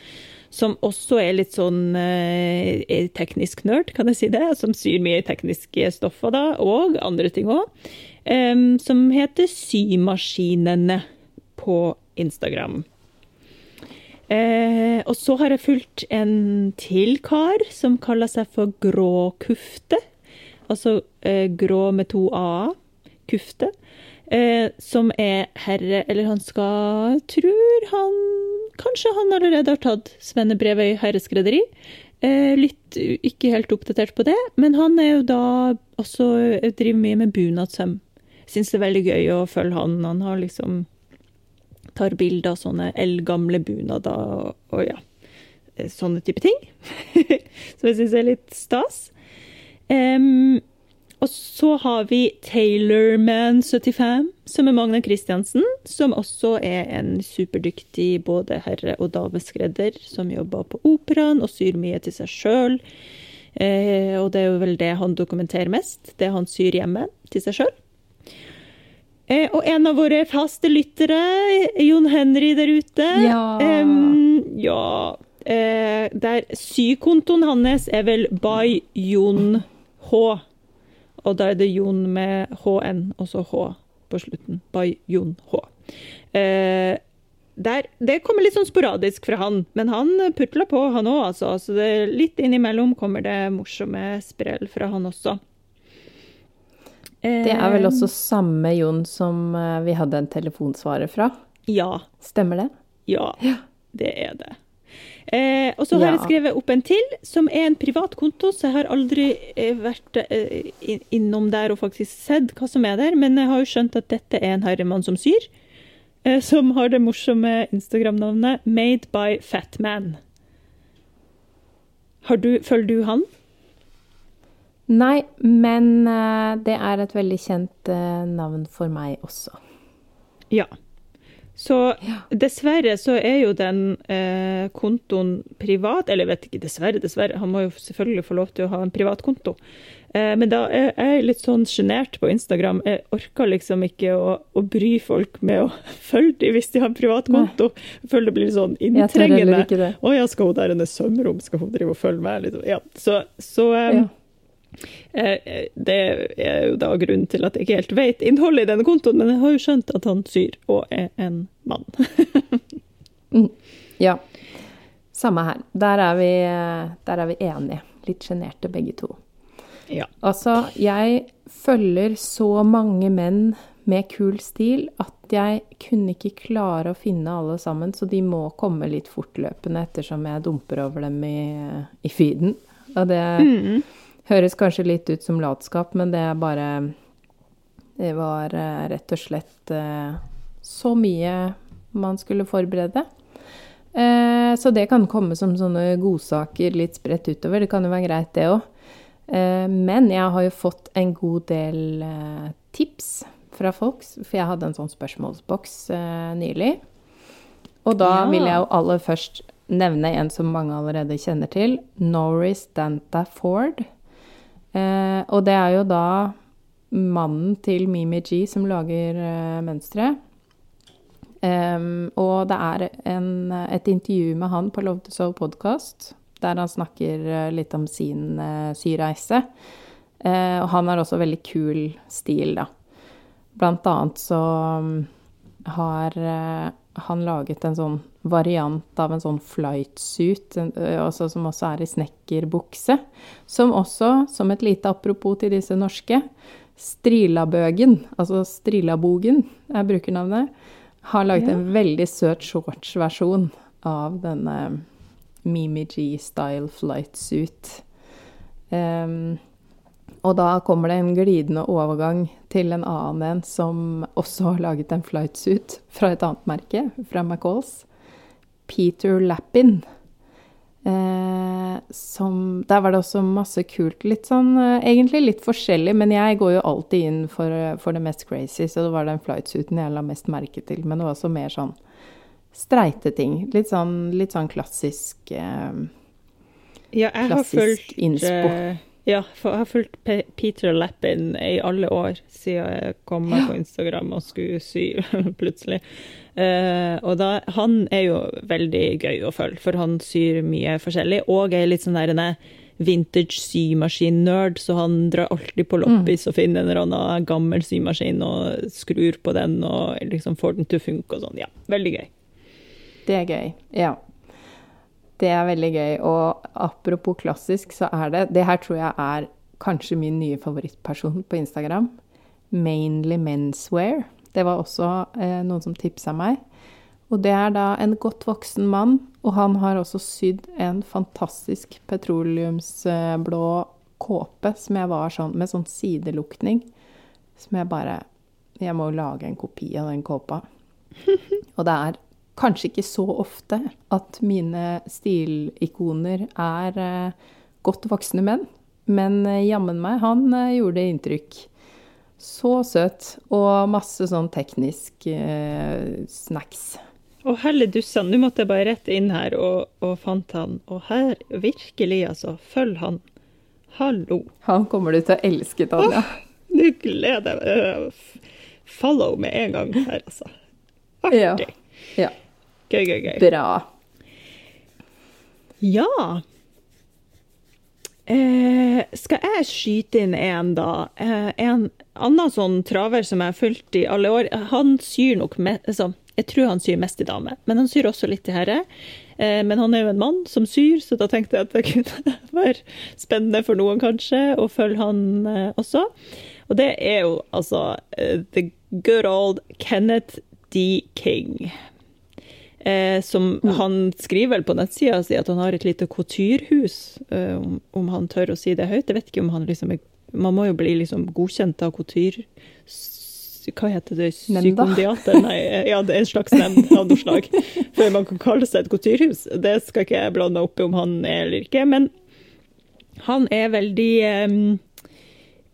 Speaker 2: Som også er litt sånn eh, teknisk nerd, kan jeg si det. Som syr mye tekniske stoffer, da, og andre ting òg. Um, som heter Symaskinene på Instagram. Eh, og så har jeg fulgt en til kar som kaller seg for Gråkufte. Altså eh, grå med to a-er. Kufte. Eh, som er herre Eller han skal Tror han Kanskje han allerede har tatt svennebrevet i herreskrederi. Eh, litt ikke helt oppdatert på det, men han er jo da også driver mye med bunadssøm. Syns det er veldig gøy å følge han. Han har liksom tar bilder av sånne eldgamle bunader og, og ja, sånne type ting. Som jeg syns er litt stas. Um, og så har vi Taylorman75, som er Magne Christiansen. Som også er en superdyktig både herre- og dameskredder som jobber på operaen og syr mye til seg sjøl. Eh, og det er jo vel det han dokumenterer mest, det han syr hjemme til seg sjøl. Eh, og en av våre faste lyttere, Jon Henry der ute
Speaker 1: Ja.
Speaker 2: Um, ja eh, der Sykontoen hans er vel by Jon H. Og da er det Jon med HN, og så H på slutten. By Jon H. Eh, der, det kommer litt sånn sporadisk fra han, men han putler på, han òg, altså. Så det, litt innimellom kommer det morsomme sprell fra han også.
Speaker 1: Det er vel også samme Jon som eh, vi hadde en telefonsvarer fra?
Speaker 2: Ja.
Speaker 1: Stemmer det?
Speaker 2: Ja, det er det. Eh, og så har ja. jeg skrevet opp en til, som er en privat konto, så jeg har aldri eh, vært eh, innom der og faktisk sett hva som er der, men jeg har jo skjønt at dette er en herremann som syr, eh, som har det morsomme Instagram-navnet Made by Fatman. Har følger du han?
Speaker 1: Nei, men uh, det er et veldig kjent uh, navn for meg også.
Speaker 2: Ja. Så dessverre så er jo den eh, kontoen privat. Eller jeg vet ikke, dessverre, dessverre. Han må jo selvfølgelig få lov til å ha en privat konto. men da er jeg litt sånn sjenert på Instagram. Jeg orker liksom ikke å, å, bry folk med å følge dem hvis de har en privat konto. Jeg føler det blir sånn inntrengende. Å ja, skal hun der inne sømrom? Skal hun drive og følge meg? Litt? Ja, så, så eh, ja. Eh, det er jo da grunnen til at jeg ikke helt vet innholdet i denne kontoen, men jeg har jo skjønt at han syr og er en mann.
Speaker 1: Mm. ja. Samme her. Der er vi, der er vi enige. Litt sjenerte begge to.
Speaker 2: Ja.
Speaker 1: Altså, jeg følger så mange menn med kul stil at jeg kunne ikke klare å finne alle sammen, så de må komme litt fortløpende ettersom jeg dumper over dem i, i feeden. Og det mm. Høres kanskje litt ut som latskap, men det er bare Det var eh, rett og slett eh, så mye man skulle forberede. Eh, så det kan komme som sånne godsaker litt spredt utover. Det kan jo være greit, det òg. Men jeg har jo fått en god del tips fra folk, for jeg hadde en sånn spørsmålsboks nylig. Og da ja. vil jeg jo aller først nevne en som mange allerede kjenner til. Norris Danta Ford. Eh, og det er jo da mannen til Mimi G som lager eh, mønstre. Um, og det er en, et intervju med han på Love to Soul podcast, der han snakker uh, litt om sin uh, syreise. Uh, og han har også veldig kul stil, da. Blant annet så har har han laget en sånn variant av en sånn flightsuit, altså som også er i snekkerbukse. Som også, som et lite apropos til disse norske, Strilabøgen, altså Strilabogen er brukernavnet, har laget ja. en veldig søt shortsversjon av denne Mimi G-style flightsuit. Um, Og da kommer det en glidende overgang til en annen en som også har laget en flightsuit fra et annet merke, fra McCalls. Peter Lappin. Eh, som Der var det også masse kult. Litt sånn eh, Egentlig litt forskjellig, men jeg går jo alltid inn for, for det mest crazy, så det var den flightsuiten jeg la mest merke til. Men det var også mer sånn streite ting. Litt sånn, litt sånn klassisk eh,
Speaker 2: Ja, jeg har fulgt innspo. Ja, for jeg har fulgt P Peter Lappin i alle år siden jeg kom meg ja. på Instagram og skulle sy plutselig. Uh, og da, han er jo veldig gøy å følge, for han syr mye forskjellig. Og er litt sånn der en vintage symaskin-nerd, så han drar alltid på loppis mm. og finner en eller annen gammel symaskin og skrur på den og liksom får den til å funke og sånn. Ja, veldig gøy.
Speaker 1: Det er gøy, ja. Det er veldig gøy. Og apropos klassisk, så er det Det her tror jeg er kanskje min nye favorittperson på Instagram. Mainly menswear. Det var også eh, noen som tipsa meg. Og det er da en godt voksen mann, og han har også sydd en fantastisk petroleumsblå kåpe som jeg var sånn, med sånn sidelukning. Som jeg bare Jeg må lage en kopi av den kåpa. Og det er kanskje ikke så ofte at mine stilikoner er eh, godt voksne menn. Men eh, jammen meg, han eh, gjorde inntrykk. Så søt. Og masse sånn teknisk eh, snacks.
Speaker 2: Å helle dussan, nå måtte jeg bare rette inn her og, og fant han. Og her, virkelig altså, følg han. Hallo.
Speaker 1: Han kommer du til å elske, Tanja.
Speaker 2: Nå gleder jeg meg. Follow med en gang her, altså. Artig.
Speaker 1: Ja. ja.
Speaker 2: Gøy, gøy, gøy.
Speaker 1: Bra.
Speaker 2: Ja. Eh, skal jeg skyte inn en, da? Eh, en annen sånn traver som jeg har fulgt i alle år. Han syr nok mest altså, Jeg tror han syr mest i dame, men han syr også litt til herre. Eh, men han er jo en mann som syr, så da tenkte jeg at det kunne være spennende for noen, kanskje, å følge han eh, også. Og det er jo altså uh, the good old Kenneth D. King. Eh, som mm. Han skriver vel på nettsida si at han har et lite couturehus, eh, om, om, han tør å si det høyt. Jeg vet ikke om han liksom er Man må jo bli liksom godkjent av couture... Hva heter det? Psykondiater? Nei, eh, ja, det er en slags nemnd av noe slag. Før man kan kalle seg et couturehus. Det skal ikke jeg blande meg opp i om han er eller ikke. Men han er veldig eh,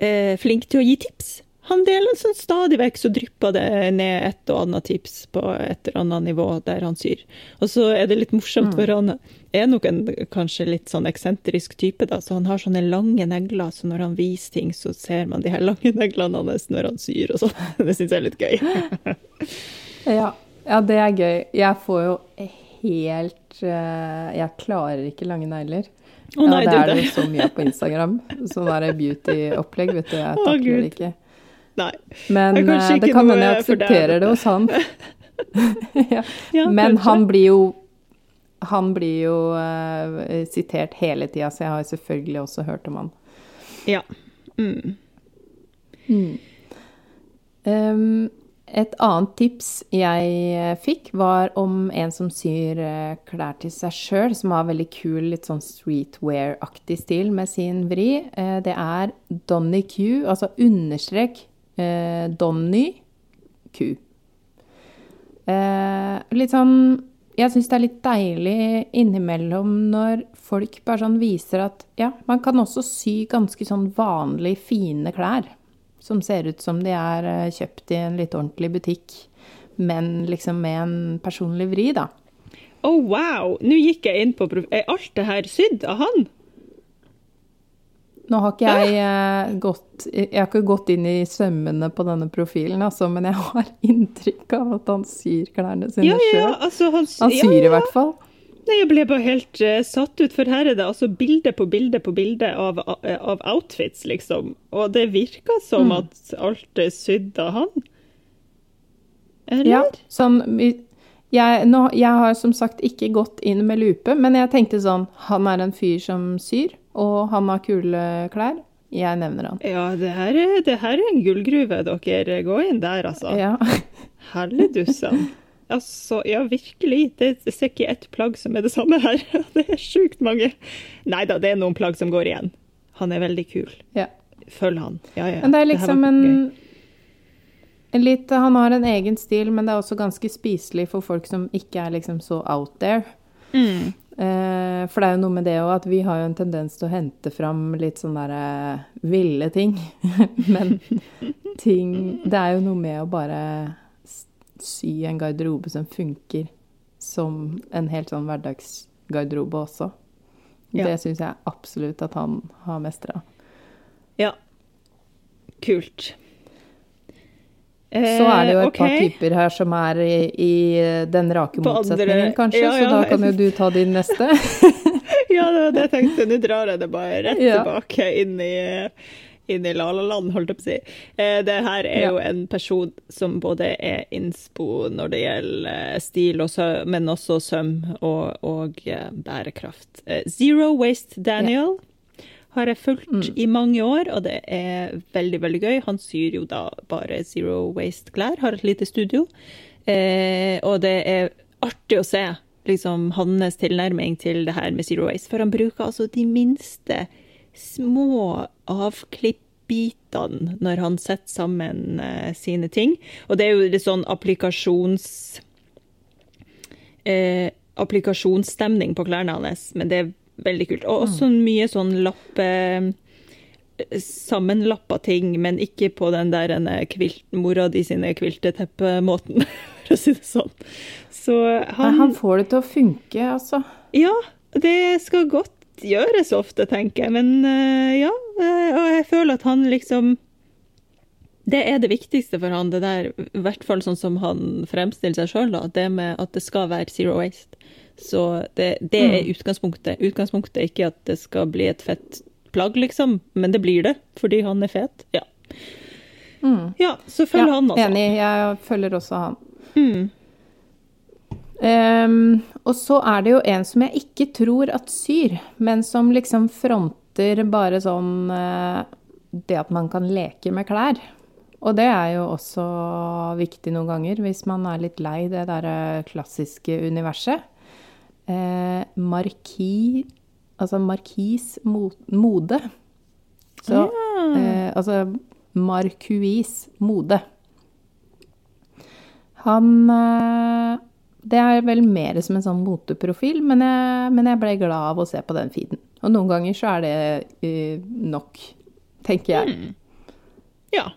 Speaker 2: eh flink til å gi tips sånn stadig vekk, så drypper det ned et og annet tips på et eller annet nivå der han syr. Og så er det litt morsomt, for han er nok en kanskje litt sånn eksentrisk type, da, så han har sånne lange negler, så når han viser ting, så ser man de her lange neglene hans når han syr og sånn. Det syns jeg er litt gøy.
Speaker 1: ja. ja, det er gøy. Jeg får jo helt uh, Jeg klarer ikke lange negler.
Speaker 2: Oh, nei,
Speaker 1: ja, det er det så mye på Instagram. Sånn der beauty-opplegg, vet du. Jeg takler det ikke.
Speaker 2: Nei.
Speaker 1: Men eh, det kan hende jeg aksepterer det hos han. ja. Ja, Men han blir jo han blir jo uh, sitert hele tida, så jeg har selvfølgelig også hørt om han.
Speaker 2: Ja. Mm.
Speaker 1: Mm. Um, et annet tips jeg eh, fikk, var om en som syr klær til seg sjøl, som har veldig kul, litt sånn streetwear-aktig stil med sin vri. Det er Donny Q, altså understrek eh, Donny ku. Eh, litt sånn Jeg syns det er litt deilig innimellom når folk bare sånn viser at ja, man kan også sy ganske sånn vanlig fine klær. Som ser ut som de er eh, kjøpt i en litt ordentlig butikk, men liksom med en personlig vri, da.
Speaker 2: Oh, wow! Nå gikk jeg inn på Er alt det her sydd av han?
Speaker 1: Nå har ikke jeg eh, gått Jeg har ikke gått inn i sømmene på denne profilen, altså, men jeg har inntrykk av at han syr klærne sine
Speaker 2: ja, ja. Altså, han,
Speaker 1: han, syr ja, i hvert fall.
Speaker 2: Nei, jeg ble bare helt uh, satt ut, for her er det altså bilde på bilde på bilde av, av, outfits, liksom. Og det virker som mm. at alt er sydd av han.
Speaker 1: Eller? Ja, sånn jeg, nå, jeg har som sagt ikke gått inn med lupe, men jeg tenkte sånn Han er en fyr som syr og han har kule klær. Jeg nevner han.
Speaker 2: Ja, det her er, det her er en gullgruve dere går inn der, altså.
Speaker 1: Ja.
Speaker 2: Helledussan. Altså, ja, virkelig. Det ser ikke ett plagg som er det samme her. Det er sjukt mange. Nei da, det er noen plagg som går igjen. Han er veldig kul.
Speaker 1: Ja.
Speaker 2: følg han. Ja, ja.
Speaker 1: Men det er liksom
Speaker 2: det
Speaker 1: en, en litt Han har en egen stil, men det er også ganske spiselig for folk som ikke er liksom så out there.
Speaker 2: Mm.
Speaker 1: Eh, for det er jo noe med det òg at vi har jo en tendens til å hente fram litt sånn derre ville ting. Men ting Det er jo noe med å bare sy en garderobe som funker som en helt sånn hverdagsgarderobe også.
Speaker 2: Ja.
Speaker 1: Det syns jeg absolutt at han har mestra.
Speaker 2: Ja. Kult.
Speaker 1: Så er det jo et
Speaker 2: okay.
Speaker 1: par typer her som er i, i den rake
Speaker 2: På andre-
Speaker 1: motsetningen, kanskje,
Speaker 2: ja,
Speaker 1: så da kan jo du ta din neste.
Speaker 2: Ja, det var det jeg tenkte. Nå drar jeg det bare rett
Speaker 1: Ja.
Speaker 2: tilbake inn i, inn i La-la-land, holdt jeg på å si. Eh, Det her er
Speaker 1: Ja.
Speaker 2: jo en person som både er innspo når det gjelder eh, stil, og sø men også søm og, og eh, bærekraft. Eh, Zero Waste Daniel har jeg fulgt i mange år, og det er veldig, veldig gøy. Han syr jo da bare Zero Waste-klær, har et lite studio. Eh, og det er artig å se liksom, hans tilnærming til det her med Zero Waste, for han bruker altså de minste små avklippbitene når han setter sammen eh, sine ting. Og det er jo litt sånn applikasjons eh, applikasjonsstemning på klærne hans, men det er veldig kult. Og også mye sånn lappe Sammenlappa ting, men ikke på den der kvilt, mora di sine kvilteteppemåten, for å si det sånn. Så han,
Speaker 1: han får det til å funke, altså.
Speaker 2: Ja, det skal godt gjøres ofte, tenker jeg. Men eh, ja, eh, og jeg føler at han liksom Det er det viktigste for han, det der, i hvert fall sånn som han fremstiller seg sjøl, det med at det skal være zero waste. Så det, det er utgangspunktet. Utgangspunktet er ikke at det skal bli et fett plagg, liksom, men det blir det fordi han er fet. Ja, ja så følg
Speaker 1: Ja,
Speaker 2: han, altså.
Speaker 1: Enig, jeg følger også han.
Speaker 2: Mm.
Speaker 1: Um, og så er det jo en som jeg ikke tror at syr, men som liksom fronter bare sånn uh, Det at man kan leke med klær. Og det er jo også viktig noen ganger, hvis man er litt lei det derre klassiske universet. Eh, marki Altså markis mode. Så eh, altså Markuis mode. Han eh, Det er vel mer som en sånn moteprofil, men jeg, men jeg ble glad av å se på den feeden. Og noen ganger så er det uh, nok, tenker jeg.
Speaker 2: Ja.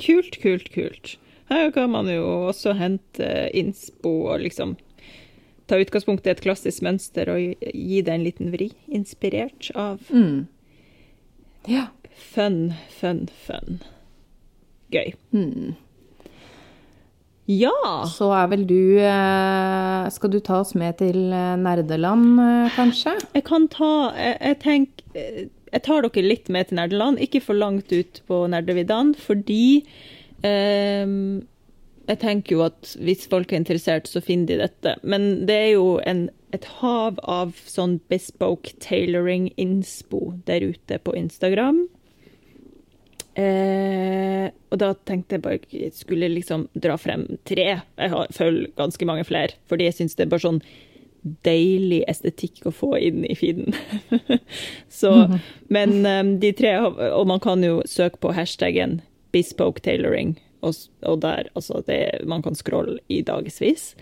Speaker 2: Kult, kult, kult. Her kan man jo også hente innspo og liksom ta utgangspunkt i et klassisk mønster og gi- det en liten vri. Inspirert av
Speaker 1: Mm. Ja.
Speaker 2: fun, fun, fun. Gøy.
Speaker 1: Mm.
Speaker 2: Ja!
Speaker 1: Så er vel du eh, Skal du ta oss med til eh, nerdeland, eh, kanskje?
Speaker 2: Jeg kan ta Jeg, jeg tenker Jeg tar dere litt med til nerdeland, ikke for langt ut på nerdeviddene, fordi ehm, jeg tenker jo at hvis folk er interessert, så finner de dette. Men det er jo en, et hav av sånn bespoke tailoring-innspo der ute på Instagram. Eh, og da tenkte jeg bare jeg skulle liksom dra frem tre. Jeg har, følger ganske mange flere, fordi jeg syns det er bare sånn deilig estetikk å få inn i feeden. Så, men um, de tre, og man kan jo søke på hashtaggen bespoke tailoring, og, og der, altså det, man kan scrolle i dagevis.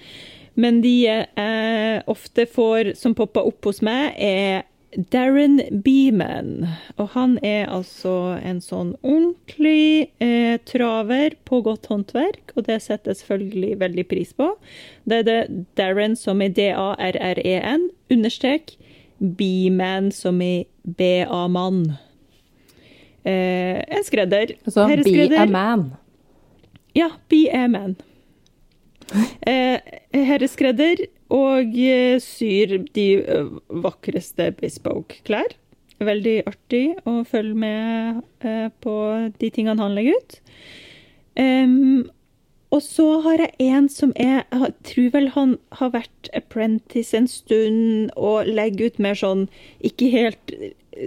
Speaker 2: Men de jeg ofte får, som popper opp hos meg, er Darren Beeman. Og han er altså en sånn ordentlig eh, traver på godt håndverk, og det setter jeg selvfølgelig veldig pris på. Det er det Darren som er D-A-R-R-E-N, understrek, Beeman som i B-A-mann. Eh, en skredder.
Speaker 1: Altså be a man.
Speaker 2: Ja, vi er menn. Eh, herreskredder og eh, syr de eh, vakreste bespoke-klær. Veldig artig å følge med eh, på de tingene han legger ut. Um, og så har jeg en som er Jeg tror vel han har vært apprentice en stund og legger ut mer sånn ikke helt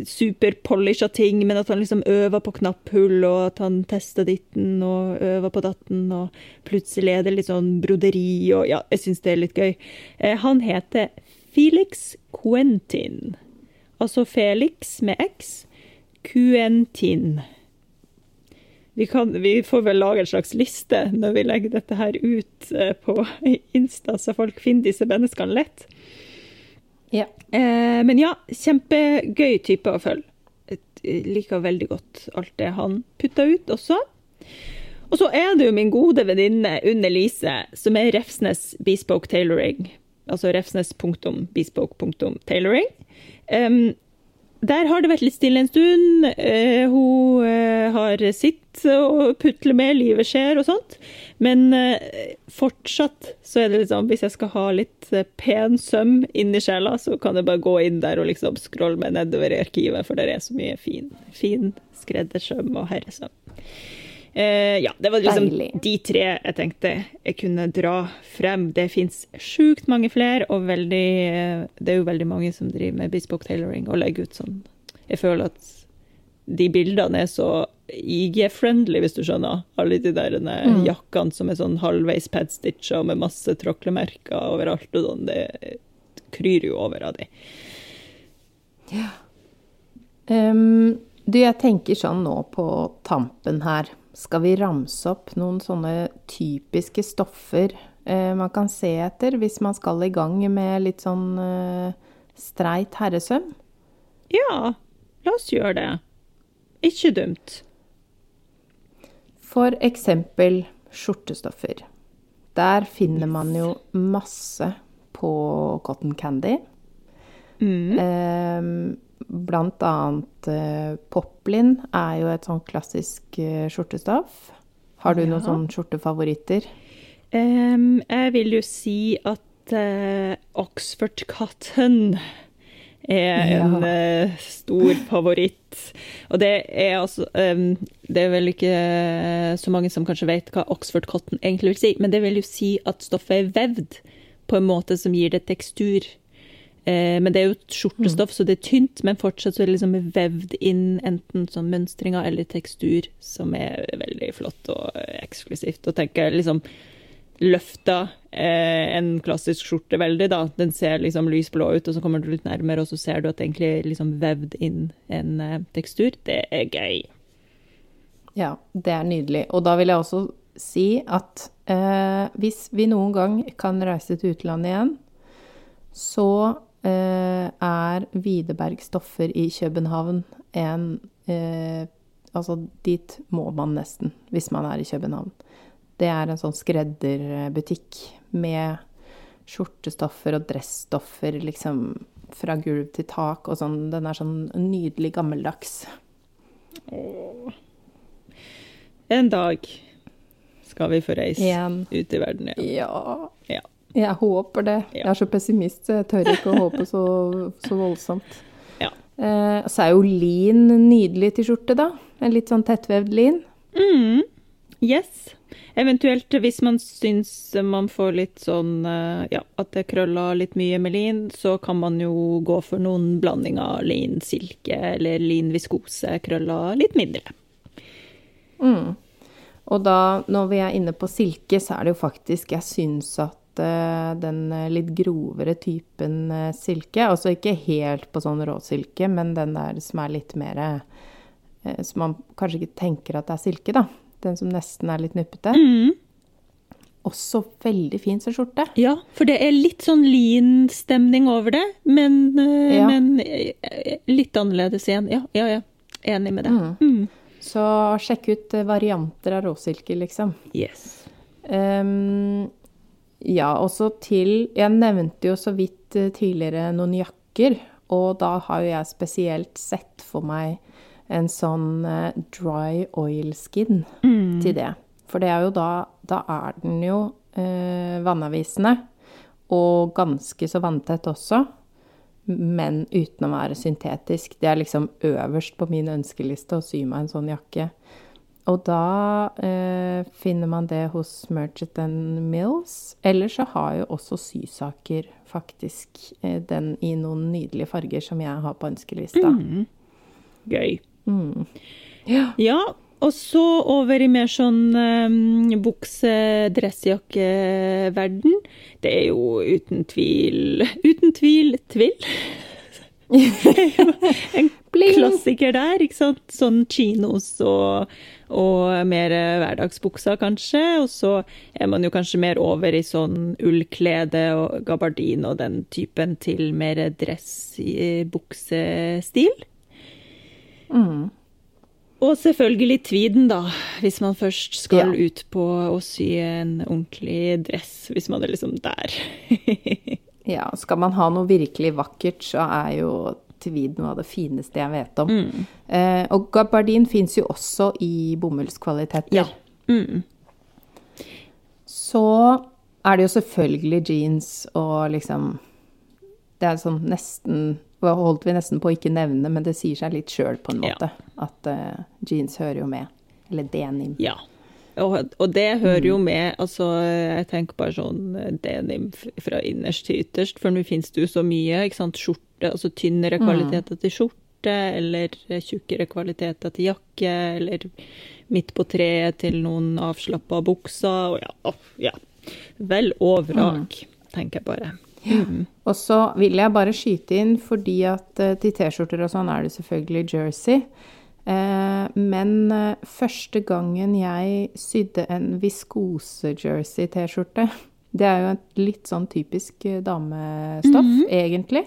Speaker 2: superpolisha ting, men at han liksom øver på knapphull, og at han tester ditten og øver på datten, og plutselig er det litt sånn broderi, og ja, jeg syns det er litt gøy. Eh, han heter Felix Quentin. Altså Felix med X, Quentin vi, kan, vi, får vel lage en slags liste når vi legger dette her ut eh, på Insta, så folk finner disse menneskene lett.
Speaker 1: Ja.
Speaker 2: Eh, men ja, kjempegøy type å følge. Jeg liker veldig godt alt det han putta ut også. Og så er det jo min gode venninne Unne Lise, som er Refsnes Bespoke Tailoring. Altså refsnes.bespoke.tailoring. Um, der har det vært litt stille en stund. Uh, hun uh, har sitt og putle med, livet skjer og sånt. Men uh, fortsatt så er det liksom Hvis jeg skal ha litt pen søm inni sjela, så kan jeg bare gå inn der og liksom scrolle meg nedover i arkivet, for det er så mye fin, fin skreddersøm og herresøm. Uh, ja, det var liksom Deilig. de tre jeg tenkte jeg kunne dra frem. Det fins sjukt mange flere, og veldig, det er jo veldig mange som driver med bespoke tailoring og legger ut sånn. Jeg føler at de bildene er så IG-friendly, hvis du skjønner. Alle de der mm. jakkene som er sånn halvveis padstitcha med masse tråklemerker overalt. og sånn, Det kryr jo over av de.
Speaker 1: Ja. Um, du, jeg tenker sånn nå på tampen her skal vi ramse opp noen sånne typiske stoffer uh, man kan se etter hvis man skal i gang med litt sånn uh, streit herresøm?
Speaker 2: Ja, la oss gjøre det. Ikke dumt.
Speaker 1: For eksempel skjortestoffer. Der finner man jo masse på cotton candy. Mm. Eh, Blant annet eh, poplin er jo et sånn klassisk eh, skjortestoff. Har du ja. noen sånne skjortefavoritter?
Speaker 2: Um, jeg vil jo si at uh, Oxford Cotton er ja. en uh, stor favoritt. Og det er altså um, Det er vel ikke så mange som kanskje vet hva Oxford Cotton egentlig vil si, men det vil jo si at stoffet er vevd på en måte som gir det tekstur. Uh, men det er jo et skjortestoff, mm. så det er tynt, men fortsatt så er det liksom vevd inn enten sånn mønstringer eller tekstur, som er veldig flott og eksklusivt. Og tenker liksom løfta eh, en klassisk skjorte veldig, da. Den ser liksom lysblå ut, og så kommer du litt nærmere, og så ser du at det egentlig er liksom vevd inn en eh, tekstur. Det er gøy.
Speaker 1: Ja, det er nydelig. Og da vil jeg også si at eh, hvis vi noen gang kan reise til utlandet igjen, så Eh, er Widerberg stoffer i København en eh, Altså, dit må man nesten hvis man er i København. Det er en sånn skredderbutikk med skjortestoffer og dressstoffer liksom fra gulv til tak og sånn. Den er sånn nydelig gammeldags.
Speaker 2: Åh. En dag skal vi få reise ut i verden
Speaker 1: igjen. Ja. ja. Jeg håper det. Ja. Jeg er så pessimist, så jeg tør ikke å håpe så, så voldsomt. Ja. Eh, så er jo lin nydelig til skjorte, da. En litt sånn tettvevd lin.
Speaker 2: Mm. Yes. Eventuelt hvis man syns man får litt sånn eh, ja, at det krøller litt mye med lin, så kan man jo gå for noen blanding av lin silke eller lin viskose, krøller litt mindre.
Speaker 1: Mm. Og da, når vi er inne på silke, så er det jo faktisk Jeg syns at Eh, den eh, litt grovere typen silke. Altså ikke helt på sånn råsilke, men den der som er litt mer Som man kanskje ikke tenker at det er silke, da. Den som nesten er litt nuppete. Mm. Også veldig fin som skjorte.
Speaker 2: Ja, for det er litt sånn lean-stemning over det, men, ja. men, litt annerledes igjen. Ja, ja, ja. Enig med det. Mm. Mm.
Speaker 1: Så sjekk ut varianter av råsilke, liksom.
Speaker 2: Yes.
Speaker 1: Um, ja, også til Jeg nevnte jo så vidt eh, tidligere noen jakker, og da har jo jeg spesielt sett for meg en sånn eh, dry oil skin mm. til det. For det er jo da Da er den jo eh, vannavisende. og ganske så vanntett også. Men uten å være syntetisk. Det er liksom øverst på min ønskeliste å sy meg en sånn jakke. Og da eh, finner man det hos Merchant Mills. Eller så har jo også Sysaker faktisk eh, den i noen nydelige farger som jeg har på ønskelista. Mm.
Speaker 2: Gøy. Mm. Ja. ja. Og så over i mer sånn um, bukse-dressjakkeverden. Det er jo uten tvil Uten tvil tvill.
Speaker 1: en
Speaker 2: klassiker der, ikke sant? Sånn chinos og, og mer hverdagsbukser, kanskje. Og så er man jo kanskje mer over i sånn ullklede og gabardin og den typen til mer dress i buksestil.
Speaker 1: Mm.
Speaker 2: Og selvfølgelig tweeden, da, hvis man først skal
Speaker 1: Ja.
Speaker 2: ut på å sy en ordentlig dress. Hvis man er liksom der.
Speaker 1: Ja, skal man ha noe virkelig vakkert, så er jo tweed noe av det fineste jeg vet om.
Speaker 2: Mm.
Speaker 1: Eh, og gabardin fins jo også i bomullskvaliteter.
Speaker 2: Ja. Mm.
Speaker 1: Så er det jo selvfølgelig jeans og liksom Det er sånn nesten holdt vi nesten på å ikke nevne, men det sier seg litt sjøl på en
Speaker 2: Ja.
Speaker 1: måte. At uh, jeans hører jo med. Eller denim.
Speaker 2: ja. Og, og det hører jo med altså Jeg tenker bare sånn eh, denim fra innerst til ytterst, for nå finnes det jo så mye. ikke sant, Skjorte, altså tynnere kvaliteter til skjorte, eller tjukkere kvaliteter til jakke, eller midt på treet til noen avslappa bukser. Og ja, ja. Vel overak, tenker jeg bare. Mm.
Speaker 1: Og så vil jeg bare skyte inn, fordi at eh, til T-skjorter og sånn er det selvfølgelig jersey. Eh, men eh, første gangen jeg sydde en viskose-jersey-T-skjorte Det er jo et litt sånn typisk damestoff, egentlig.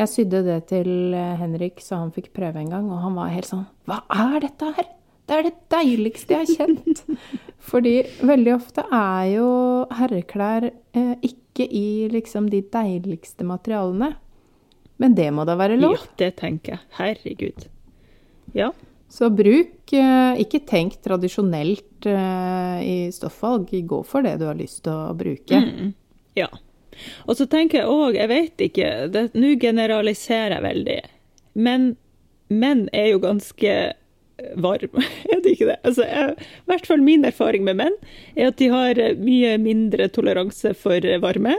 Speaker 1: Jeg sydde det til Henrik, så han fikk prøve en gang, og han var helt sånn Hva er dette her? Det er det deiligste jeg har kjent. Fordi veldig ofte er jo herreklær eh, ikke i liksom de deiligste materialene. Men det må da være lov.
Speaker 2: Ja, det tenker jeg. Herregud. Ja.
Speaker 1: Så bruk eh, Ikke tenk tradisjonelt eh, i stoffvalg. Gå for det du har lyst til å bruke.
Speaker 2: Mm. Ja. Og så tenker jeg òg, jeg vet ikke, nå generaliserer jeg veldig, men menn er jo ganske varme, er de ikke det? Altså, jeg, I hvert fall min erfaring med menn er at de har mye mindre toleranse for varme.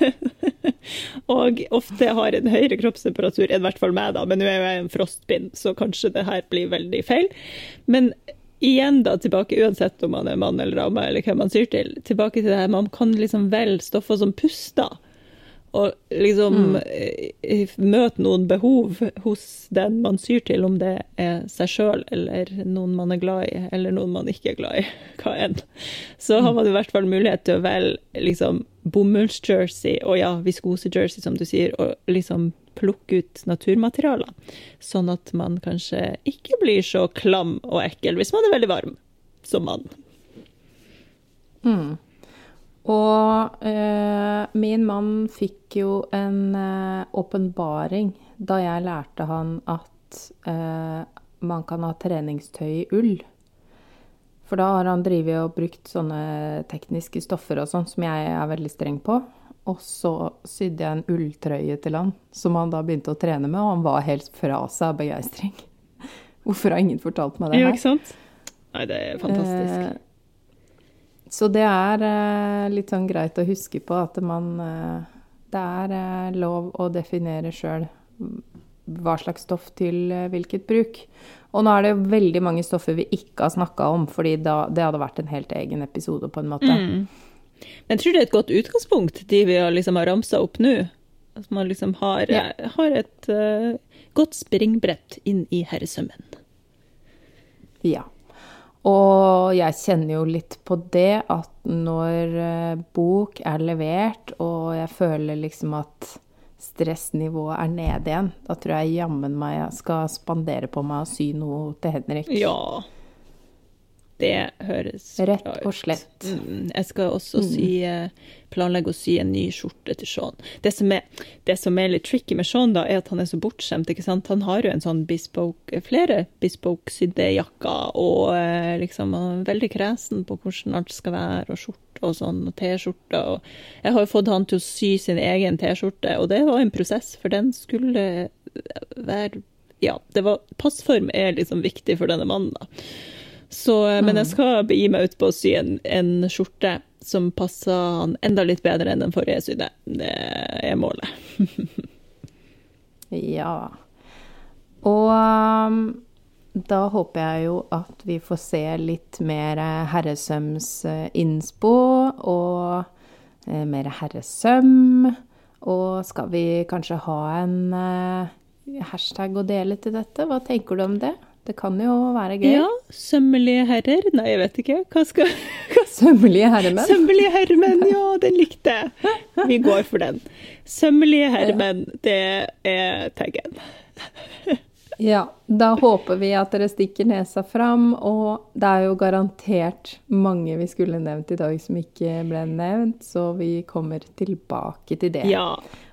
Speaker 2: og ofte har en høyere kroppstemperatur enn i hvert fall meg, da. Men nå er jeg en frostbind, så kanskje det her blir veldig feil. Men igjen da, tilbake, uansett om man er mann eller dame, eller hvem man syr til, tilbake til det her, man kan liksom velge stoffer som puster. Og liksom mm. møte noen behov hos den man syr til, om det er seg sjøl eller noen man er glad i, eller noen man ikke er glad i, hva enn. Så har man i hvert fall mulighet til å velge liksom bomullsjersey, og ja, viskosejersey, som du sier, og liksom plukke ut naturmaterialer. Sånn at man kanskje ikke blir så klam og ekkel hvis man er veldig varm som mann.
Speaker 1: Mm. Og eh, min mann fikk jo en eh, da jeg lærte han at eh, man kan ha treningstøy i ull. For da har han drevet og brukt sånne tekniske stoffer og sånn, som jeg er veldig streng på. Og så sydde jeg en ulltrøye til han, som han da begynte å trene med, og han var helt fra seg av begeistring. Hvorfor har ingen fortalt meg det
Speaker 2: Ja,
Speaker 1: her?
Speaker 2: ikke sant? Nei, det er fantastisk.
Speaker 1: Så det er eh, litt sånn greit å huske på at man eh, Det er eh, lov å definere sjøl hva slags stoff til hvilket bruk. Og nå er det veldig mange stoffer vi ikke har snakka om, fordi da, det hadde vært en helt egen episode, på en måte.
Speaker 2: Mm. Men jeg tror det er et godt utgangspunkt, de vi har liksom har ramsa opp nå. At man liksom har,
Speaker 1: Ja.
Speaker 2: har et uh, godt springbrett inn i herresømmen.
Speaker 1: Ja. Og jeg kjenner jo litt på det at når eh, bok er levert, og jeg føler liksom at stressnivået er nede igjen, da tror jeg jammen meg jeg skal spandere på meg å sy noe til Henrik.
Speaker 2: Ja. Det høres
Speaker 1: Rett
Speaker 2: bra
Speaker 1: og
Speaker 2: ut.
Speaker 1: slett.
Speaker 2: Mm, jeg skal også sy, eh, planlegge å sy en ny skjorte til Sean. Det som, er, det som er litt tricky med Sean, da, er at han er så bortskjemt. ikke sant? Han har jo en sånn bespoke, flere bespoke-sydde jakker, og eh, liksom han er veldig kresen på hvordan alt skal være, og skjorte og sånn, og T-skjorte. og Jeg har jo fått han til å sy sin egen T-skjorte, og det var en prosess, for den skulle være Ja, det var Passform er liksom viktig for denne mannen, da. Så, eh, men jeg skal begi meg ut på å sy en, en skjorte som passer han enda litt bedre enn den forrige jeg sydde. Det er målet.
Speaker 1: Ja. Og um, da håper jeg jo at vi får se litt mer herresøms-innspo og eh, mer herresøm. Og skal vi kanskje ha en eh, hashtag å dele til dette. Hva tenker du om det? Det kan jo være gøy.
Speaker 2: Ja, sømmelige herrer. Nei, jeg vet ikke. Hva skal?
Speaker 1: Sømmelige herremenn?
Speaker 2: Sømmelige herremenn, ja, den likte jeg. Vi går for den. Sømmelige herremenn, det er taggen.
Speaker 1: Ja, da håper vi at dere stikker nesa fram, og det er jo garantert mange vi skulle nevnt i dag som ikke ble nevnt, så vi kommer tilbake til det.
Speaker 2: Ja.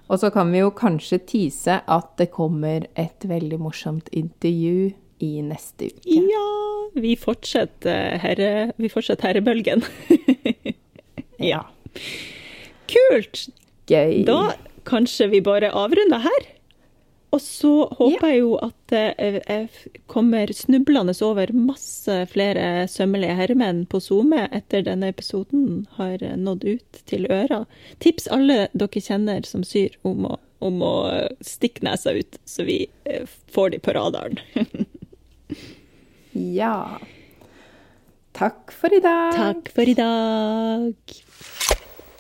Speaker 1: Og så kan vi jo kanskje tise at det kommer et veldig morsomt intervju i neste uke.
Speaker 2: Ja, vi fortsetter, herre, vi fortsetter herrebølgen. ja. Kult!
Speaker 1: Gøy.
Speaker 2: Da kanskje vi bare avrunder her. Og så håper jeg jo at jeg kommer snublende over masse flere sømmelige herremenn på SoMe etter denne episoden har nådd ut til øra. Tips alle dere kjenner som syr, om å, om å stikke nesa ut, så vi eh, får de på radaren.
Speaker 1: Ja. Takk for i dag.
Speaker 2: Takk for i dag.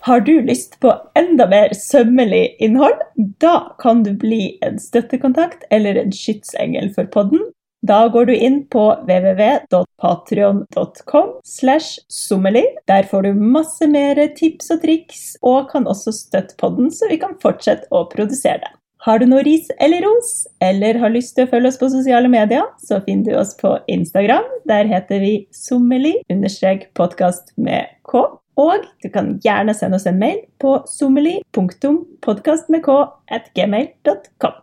Speaker 2: Har du lyst på enda mer sømmelig innhold? Da kan du bli en støttekontakt eller en skytsengel for podden. Da går du inn på www.patrion.com slash sommelig. Der får du masse mer tips og triks, og kan også støtte podden, så vi kan fortsette å produsere den. Har du noe ris eller ros, eller har lyst til å følge oss på sosiale medier, så finner du oss på Instagram. Der heter vi sommeli-podkast med k. Og du kan gjerne sende oss en mail på sommeli.podkastmedk.gmail.com.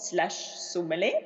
Speaker 2: slash sommelier.